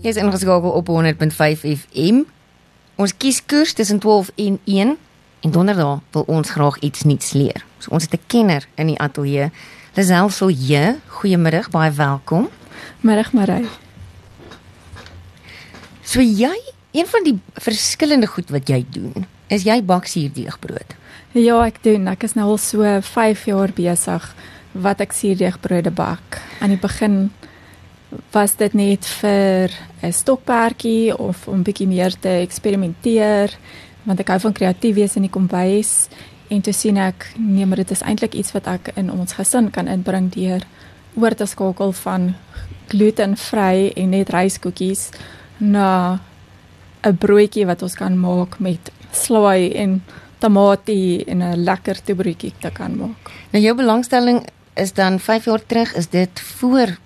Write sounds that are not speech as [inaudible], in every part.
Jy's ingeskakel op 100.5 FM. Ons kies koers tussen 12 en 1 en donderdag wil ons graag iets nuuts leer. So ons het 'n kenner in die ateljee. Lisel Solje, goeiemiddag, baie welkom. Middag Marie. So jy, een van die verskillende goed wat jy doen, is jy bak suurdeegbrood. Ja, ek doen. Ek is nou al so 5 jaar besig wat ek suurdeegbrode bak. Aan die begin was dit net vir 'n stokperdjie of om bietjie meer te eksperimenteer want ek hou van kreatief wees in die kombuis en toe sien ek nee maar dit is eintlik iets wat ek in ons gesin kan inbring deur oor te skakel van glutenvry en net ryskoekies na 'n broodjie wat ons kan maak met slaai en tamatie en 'n lekker toebroodjie te kan maak. Nou jou belangstelling is dan 5 jaar terug is dit voor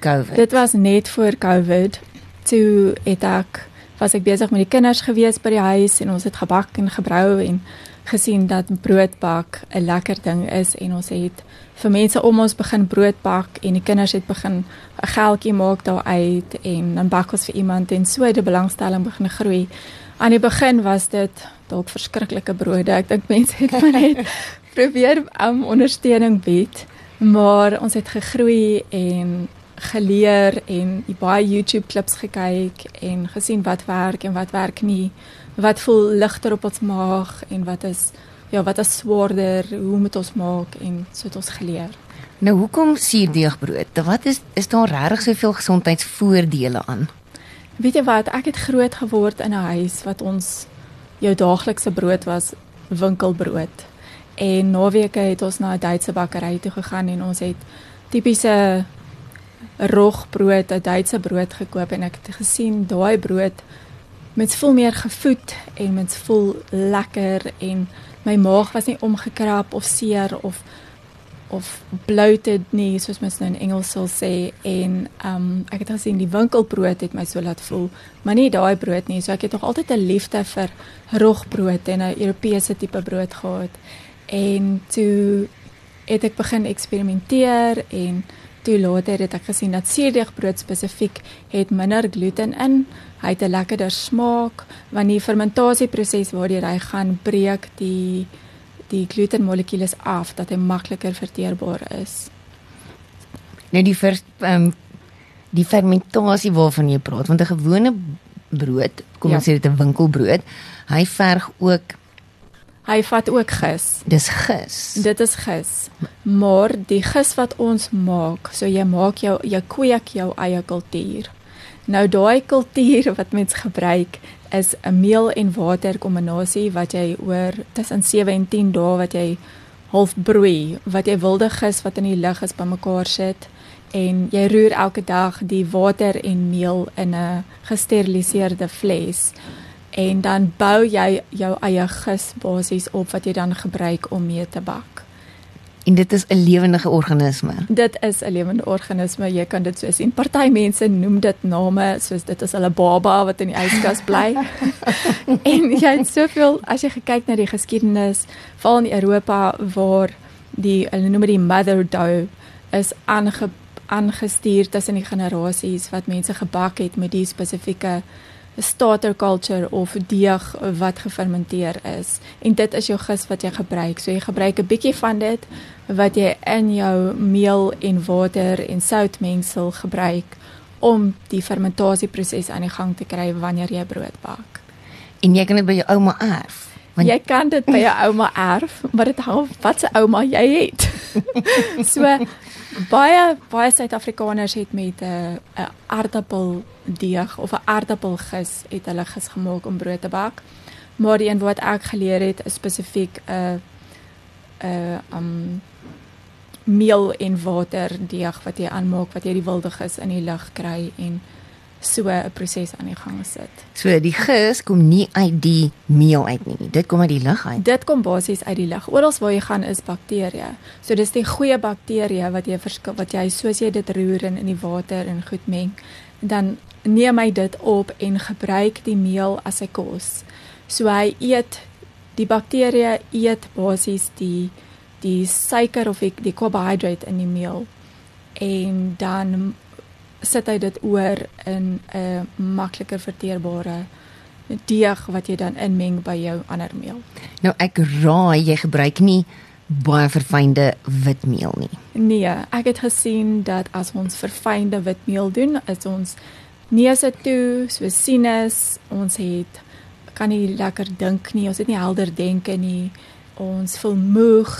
COVID. Dit was net voor COVID. Toe het ek was ek besig met die kinders gewees by die huis en ons het gebak en gebrou en gesien dat broodbak 'n lekker ding is en ons het vir mense om ons begin broodbak en die kinders het begin 'n geldjie maak daaruit en dan bak ons vir iemand en so het die belangstelling begin groei. Aan die begin was dit dalk verskriklike brode. Ek dink mense het maar net [laughs] probeer om um, ondersteuning bied, maar ons het gegroei en geleer en baie YouTube klips gekyk en gesien wat werk en wat werk nie. Wat voel ligter op ons maag en wat is ja, wat is swaarder, hoe moet ons maak en so het ons geleer. Nou hoekom suurdeegbrood? Wat is is daar regtig soveel gesondheidsvoordele aan? Weet jy wat, ek het groot geword in 'n huis wat ons jou daaglikse brood was winkelbrood. En naweke het ons na 'n Duitse bakkery toe gegaan en ons het tipiese rogbrood, 'n Duitse brood gekoop en ek het gesien daai brood met veel meer gevoed en met vol lekker en my maag was nie omgekrap of seer of of bloated nie soos mens nou in Engels sal sê. En um ek het gesien die winkelbrood het my so laat voel maar nie daai brood nie. So ek het nog altyd 'n liefde vir rogbrood en 'n Europese tipe brood gehad. En toe het ek begin eksperimenteer en Toe later het ek gesien dat suurdeegbrood spesifiek het minder gluten in. Hy het 'n lekkerder smaak want die fermentasieproses waardeur hy gaan breek die die glutenmolekules af dat hy makliker verteerbaar is. Nou die vir ehm um, die fermentasie waarvan jy praat, want 'n gewone brood, kom ons ja. sê dit 'n winkelbrood, hy verg ook Hy vat ook gis. Dis gis. Dit is gis. Maar die gis wat ons maak, so jy maak jou jy kweek jou eie kultuur. Nou daai kultuur [laughs] wat mens gebruik is 'n meel en water kombinasie wat jy oor tussen 7 en 10 dae wat jy half broei, wat jy wilde gis wat in die lug is bymekaar sit en jy roer elke dag die water en meel in 'n gesteriliseerde fles en dan bou jy jou eie gis basies op wat jy dan gebruik om mee te bak. En dit is 'n lewendige organisme. Dit is 'n lewende organisme. Jy kan dit so sien. Party mense noem dit name soos dit is hulle baba wat in die yskas bly. [laughs] en jy het soveel as jy kyk na die geskiedenis van Europa waar die hulle noem dit die mother dough is aange aangestuur tussen die generasies wat mense gebak het met die spesifieke starter culture of deeg wat gefermenteer is en dit is jou gis wat jy gebruik. So jy gebruik 'n bietjie van dit wat jy in jou meel en water en soutmengsel gebruik om die fermentasieproses aan die gang te kry wanneer jy brood bak. En jy kan dit by jou ouma erf. Want jy kan dit by jou ouma erf, maar dit hang wat se ouma jy het. [laughs] so baie baie Suid-Afrikaners het met 'n uh, 'n aardappel deeg of 'n aardappelgis het hulle gis gemaak om brood te bak. Maar die een wat ek geleer het is spesifiek 'n uh, 'n uh, um meel en water deeg wat jy aanmaak wat jy die wilde gis in die lug kry en so 'n proses aan die gang sit. So die gis kom nie uit die meel uit nie. Dit kom uit die lug uit. Dit kom basies uit die lug. Oral waar jy gaan is bakterieë. So dis die goeie bakterieë wat jy verskil wat jy soos jy dit roer in in die water en goed meng, dan neem hy dit op en gebruik die meel as sy kos. So hy eet die bakterieë eet basies die die suiker of die, die carbohydrate in die meel en dan sit hy dit oor in 'n makliker verteerbare deeg wat jy dan inmeng by jou ander meel. Nou ek raai jy gebruik nie baie verfynde witmeel nie. Nee, ek het gesien dat as ons verfynde witmeel doen, is ons neuse toe, so sinus, ons het kan nie lekker dink nie, ons het nie helder denke nie. Ons voel moeg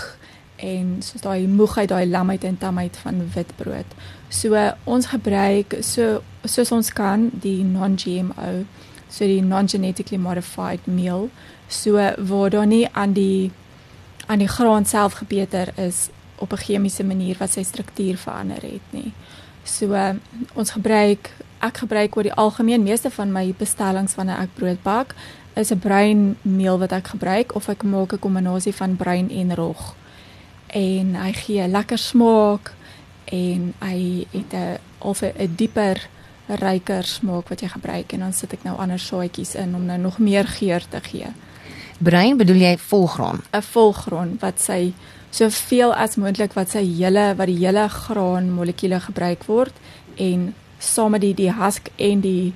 en soos daai moegheid, daai lamheid en tamheid van witbrood. So ons gebruik so soos ons kan die non-GMO, so die non-genetically modified meal, so waar daar nie aan die aan die graan self gebeter is op 'n chemiese manier wat sy struktuur verander het nie. So ons gebruik ek gebruik oor die algemeen meeste van my bestellings wanneer ek brood bak is 'n bruin meel wat ek gebruik of ek maak 'n kombinasie van bruin en rog. En hy gee lekker smaak en hy het 'n of 'n dieper ryker smaak wat jy gebruik en dan sit ek nou ander saaitjies in om nou nog meer geur te gee. Bruin bedoel jy volgraan? 'n Volgraan wat sy soveel as moontlik wat sy hele wat die hele graan molekules gebruik word en saam met die die husk en die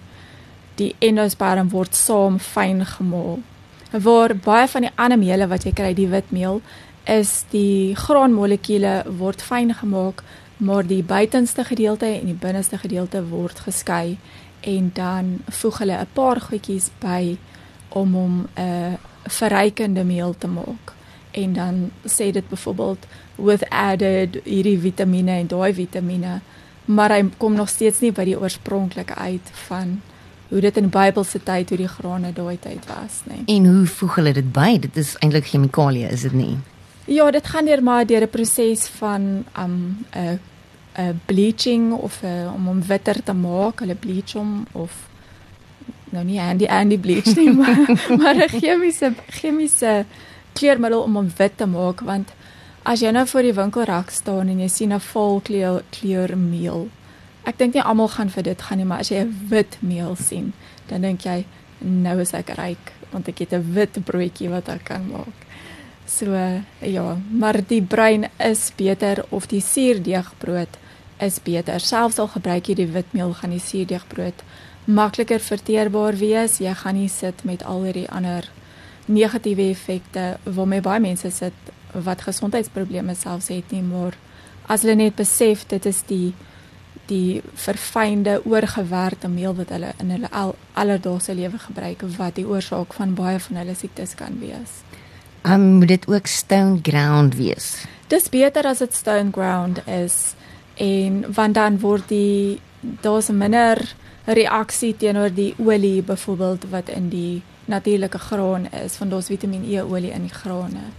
die endosperm word saam fyn gemaal. Waar baie van die ander meele wat jy kry, die witmeel, is die graanmolekuule word fyn gemaak, maar die buitenste gedeelte en die binneste gedeelte word geskei en dan voeg hulle 'n paar goedjies by om hom 'n uh, verrykende meel te maak. En dan sê dit byvoorbeeld with added hierdie vitamiene en daai vitamiene, maar hy kom nog steeds nie by die oorspronklike uit van hoe dit in Bybelse tyd hoe die grane daai tyd was, nê. Nee. En hoe voeg hulle dit by? Dit is eintlik chemikalieë, is dit nie? Ja, dit gaan deur maar deur 'n proses van um 'n 'n bleaching of uh, om hom witter te maak, hulle bleach hom of nou nie Andy Andy bleach nie, [laughs] maar maar 'n chemiese chemiese kleurmiddel om hom wit te maak want as jy nou voor die winkelrak staan en jy sien 'n vol kleur kleurmeel. Ek dink nie almal gaan vir dit gaan nie, maar as jy 'n wit meel sien, dan dink jy nou is ek ryk want ek het 'n wit broodjie wat ek kan maak. So ja, maar die bruin is beter of die suurdeegbrood is beter. Selfs al gebruik jy die witmeel, gaan die suurdeegbrood makliker verteerbaar wees. Jy gaan nie sit met al hierdie ander negatiewe effekte waarmee baie mense sit wat gesondheidsprobleme selfs het nie, maar as hulle net besef dit is die die verfynde oorgewerkte meel wat hulle in hulle al, alledaagse lewe gebruik wat die oorsaak van baie van hulle siektes kan wees. Um moet dit ook stone ground wees. Dis beter as dit stone ground is en want dan word die daar's minder reaksie teenoor die olie byvoorbeeld wat in die natuurlike graan is van daar's Vitamiin E olie in die grane.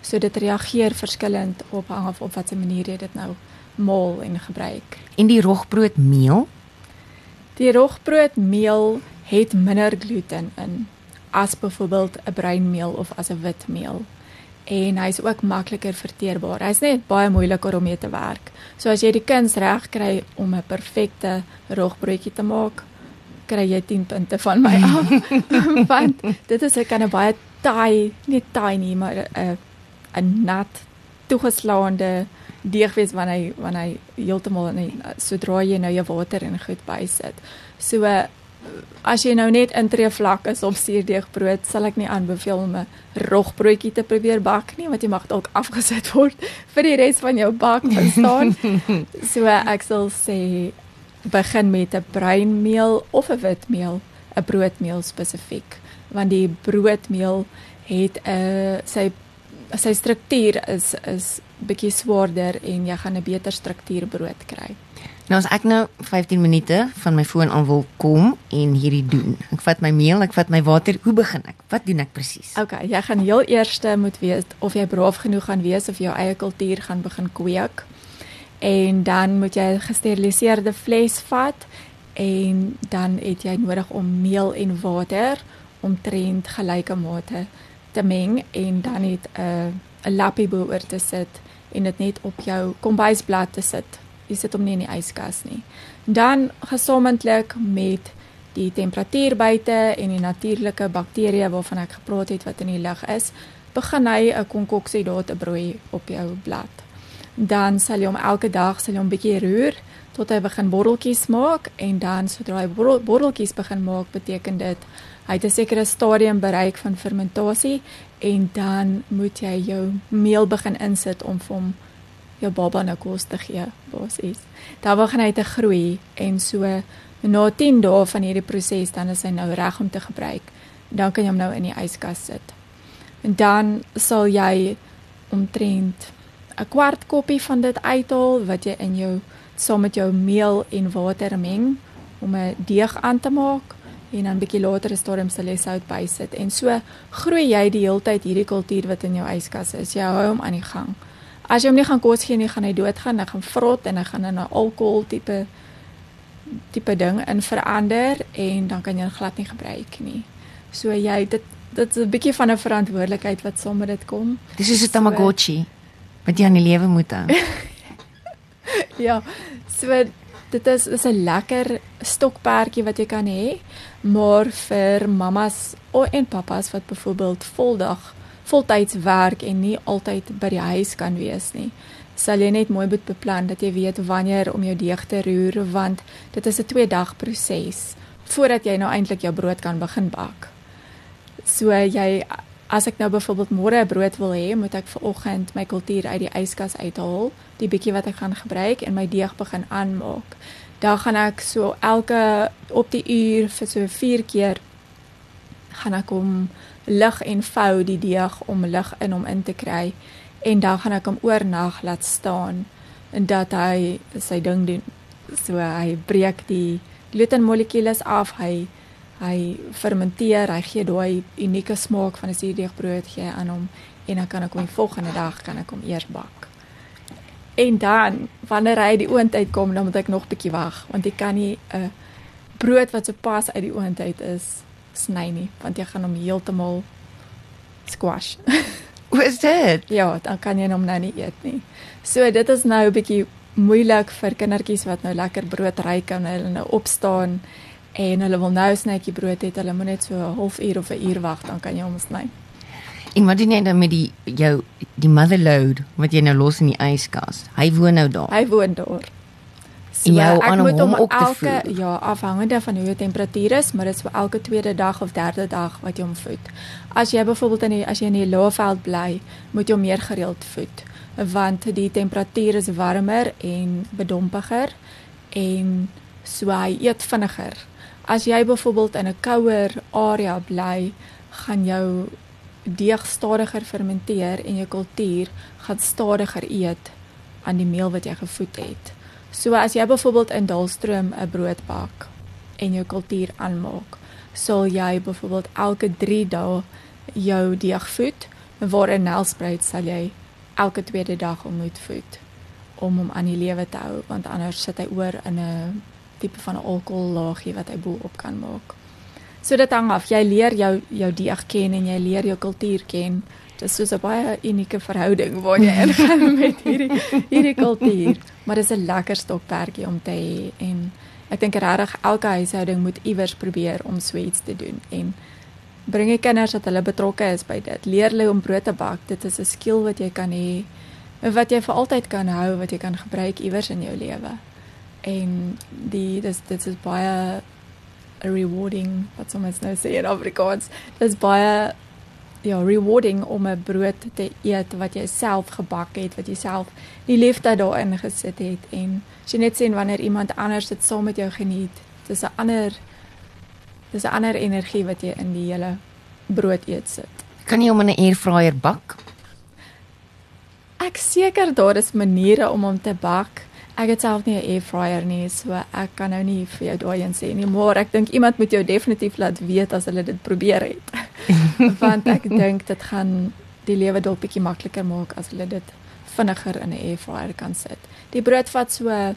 So dit reageer verskillend op hang af op watter manier jy dit nou maal en gebruik. En die rogbroodmeel? Die rogbroodmeel het minder gluten in as byvoorbeeld 'n bruinmeel of as 'n witmeel. En hy's ook makliker verteerbaar. Hy's net baie moeiliker om mee te werk. So as jy die kuns reg kry om 'n perfekte rogbroodjie te maak, kry jy 10 punte van my [laughs] af. [laughs] Want dit is 'n kan 'n baie taai, nie taai nie, maar 'n 'n nat toegeslaande deeg wees wanneer hy wanneer hy heeltemal in sodra jy nou jou water en goed bysit. So as jy nou net intree vlak is op suurdeegbrood, sal ek nie aanbeveel om 'n rogbroodjie te probeer bak nie, want jy mag dalk [laughs] afgesit word vir die res van jou bak verstaan. [laughs] so ek sal sê begin met 'n bruinmeel of 'n witmeel, 'n broodmeel spesifiek, want die broodmeel het 'n uh, sy sy struktuur is is bietjie swaarder en jy gaan 'n beter struktuur brood kry. Nou as ek nou 15 minute van my foon aan wil kom en hierdie doen. Ek vat my meel, ek vat my water. Hoe begin ek? Wat doen ek presies? OK, jy gaan heel eerste moet weet of jy braaf genoeg gaan wees of jou eie kultuur gaan begin kweek. En dan moet jy 'n gesteriliseerde fles vat en dan het jy nodig om meel en water omtrent gelyke mate te meng en dan het 'n 'n lappie bo oor te sit en dit net op jou kombuisblad te sit. Jy sit hom nie in die yskas nie. Dan gesamenlik met die temperatuur buite en die natuurlike bakterieë waarvan ek gepraat het wat in die lug is, begin hy 'n konkoksie daar te broei op jou blad. Dan sal jy hom elke dag sal jy hom bietjie roer tot hy begin borreltjies maak en dan sodra hy borrel, borreltjies begin maak, beteken dit hy het 'n sekere stadium bereik van fermentasie en dan moet jy jou meel begin insit om vir hom jou baba nou kos te gee basies. Dan begin hy te groei en so na 10 dae van hierdie proses dan is hy nou reg om te gebruik. Dan kan jy hom nou in die yskas sit. En dan sal jy omtrent 'n kwart koppie van dit uithaal wat jy in jou saam met jou meel en water meng om 'n deeg aan te maak en dan bietjie later is daar 'n sal jy sout bysit en so groei jy die hele tyd hierdie kultuur wat in jou yskas is. Jy hou hom aan die gang. As jy hom nie gaan kos gee nie, gaan hy doodgaan, hy gaan vrot en hy gaan in 'n alkohol tipe tipe ding in verander en dan kan jy hom glad nie gebruik nie. So jy dit dit is 'n bietjie van 'n verantwoordelikheid wat saam met dit kom. Dis soos 'n Tamagotchi wat jy aan die lewe moet hou. [laughs] ja. So dit is is 'n lekker stokperdjie wat jy kan hê, maar vir mammas en pappas wat byvoorbeeld voldag voltyds werk en nie altyd by die huis kan wees nie. Sal jy net mooi moet beplan dat jy weet wanneer om jou deeg te roer want dit is 'n 2 dag proses voordat jy nou eintlik jou brood kan begin bak. So jy as ek nou byvoorbeeld môre 'n brood wil hê, moet ek vanoggend my kultuur uit die yskas uithaal, die bietjie wat ek gaan gebruik en my deeg begin aanmaak. Dan gaan ek so elke op die uur vir so 4 keer gaan ek hom lig en vou die deeg om lig in hom in te kry en dan gaan ek hom oornag laat staan en dat hy sy ding doen. So hy breek die glutenmolekules af, hy hy fermenteer, hy gee daai unieke smaak van 'n suurdeegbrood gee aan hom en dan kan ek hom die volgende dag kan ek hom eers bak. En dan wanneer hy die oond uitkom, dan moet ek nog 'n bietjie wag want jy kan nie 'n brood wat so pas uit die oond uit is sny nie want jy gaan hom heeltemal squash. [laughs] Hoe is dit? Ja, dan kan jy hom nou nie eet nie. So dit is nou 'n bietjie moeilik vir kindertjies wat nou lekker brood ry kan hulle nou opstaan en hulle wil nou snytjie brood het, hulle moet net so 'n halfuur of 'n uur wag dan kan jy hom sny. Wat doen jy dan met die jou die motherload wat jy nou los in die yskas? Hy woon nou daar. Hy woon daar. So, jou aan hom, hom te elke voed. ja, afhangende van hoe die temperatuur is, maar dit is vir elke tweede dag of derde dag wat jy hom voed. As jy byvoorbeeld in die as jy in die Laagveld bly, moet jy hom meer gereeld voed want die temperatuur is warmer en bedompiger en so hy eet vinniger As jy byvoorbeeld in 'n kouer area bly, gaan jou deeg stadiger fermenteer en jou kultuur gaan stadiger eet aan die meel wat jy gevoed het. So as jy byvoorbeeld in Dalstroom 'n brood bak en jou kultuur aanmaak, sal jy byvoorbeeld elke 3 dae jou deeg voed, waar in Nelspruit sal jy elke tweede dag om moet voed om hom aan die lewe te hou want anders sit hy oor in 'n tipe van 'n alkohollaagie wat hy bo op kan maak. So dit hang af. Jy leer jou jou deeg ken en jy leer jou kultuur ken. Dit is 'n baie unieke verhouding waar jy ingaan [laughs] met hierdie hierdie kultuur. Maar dit is 'n lekker stokperdjie om te hê en ek dink regtig elke huishouding moet iewers probeer om so iets te doen en bring die kinders dat hulle betrokke is by dit. Leer hulle om brood te bak. Dit is 'n skill wat jy kan hê wat jy vir altyd kan hou, wat jy kan gebruik iewers in jou lewe en die dis dit is baie rewarding wat soms nou sê in Afrikaans? Dis baie ja rewarding om 'n brood te eet wat jy self gebak het wat jy self die liefde daarin gesit het. En as jy net sien wanneer iemand anders dit saam met jou geniet dis 'n ander dis 'n ander energie wat jy in die hele brood eet sit. Kan jy hom in 'n airfryer bak? Ek seker daar is maniere om hom te bak Ek het self nie 'n air fryer nie, so ek kan nou nie vir jou daai een sê nie, maar ek dink iemand moet jou definitief laat weet as hulle dit probeer het. [laughs] Want ek dink dit gaan die lewe dalk bietjie makliker maak as hulle dit vinniger in 'n air fryer kan sit. Die brood vat so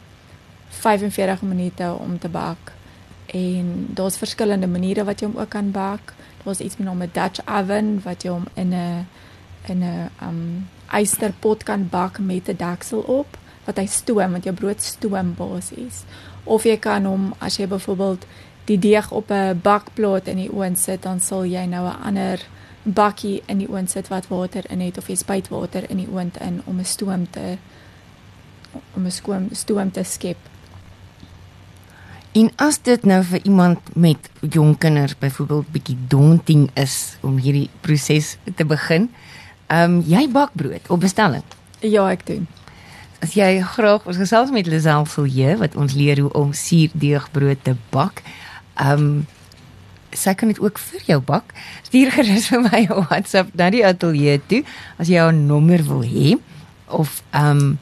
45 minute om te bak en daar's verskillende maniere wat jy hom ook kan bak. Daar's iets met 'n Dutch oven wat jy hom in 'n in 'n um ysterpot kan bak met 'n deksel op wat hy stoom want jou brood stoom basies. Of jy kan hom as jy byvoorbeeld die deeg op 'n bakplaat in die oond sit, dan sal jy nou 'n ander bakkie in die oond sit wat water in het of jy spuit water in die oond in om 'n stoom te om 'n stoom stoom te skep. En as dit nou vir iemand met jong kinders byvoorbeeld bietjie daunting is om hierdie proses te begin, ehm um, jy bak brood op bestelling. Ja, ek doen. As jy graag ons gesels met Lisel Vilje wat ons leer hoe om suurdeegbrood te bak. Ehm um, sy kan dit ook vir jou bak. Stuur gerus vir my 'n WhatsApp na die ateljee toe as jy 'n nommer wil hê of ehm um,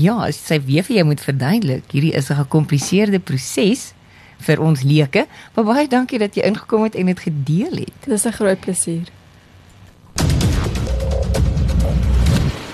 ja, sy weer vir jou moet verduidelik. Hierdie is 'n gekompliseerde proses vir ons leuke. Baie dankie dat jy ingekom het en dit gedeel het. Dis 'n groot plesier.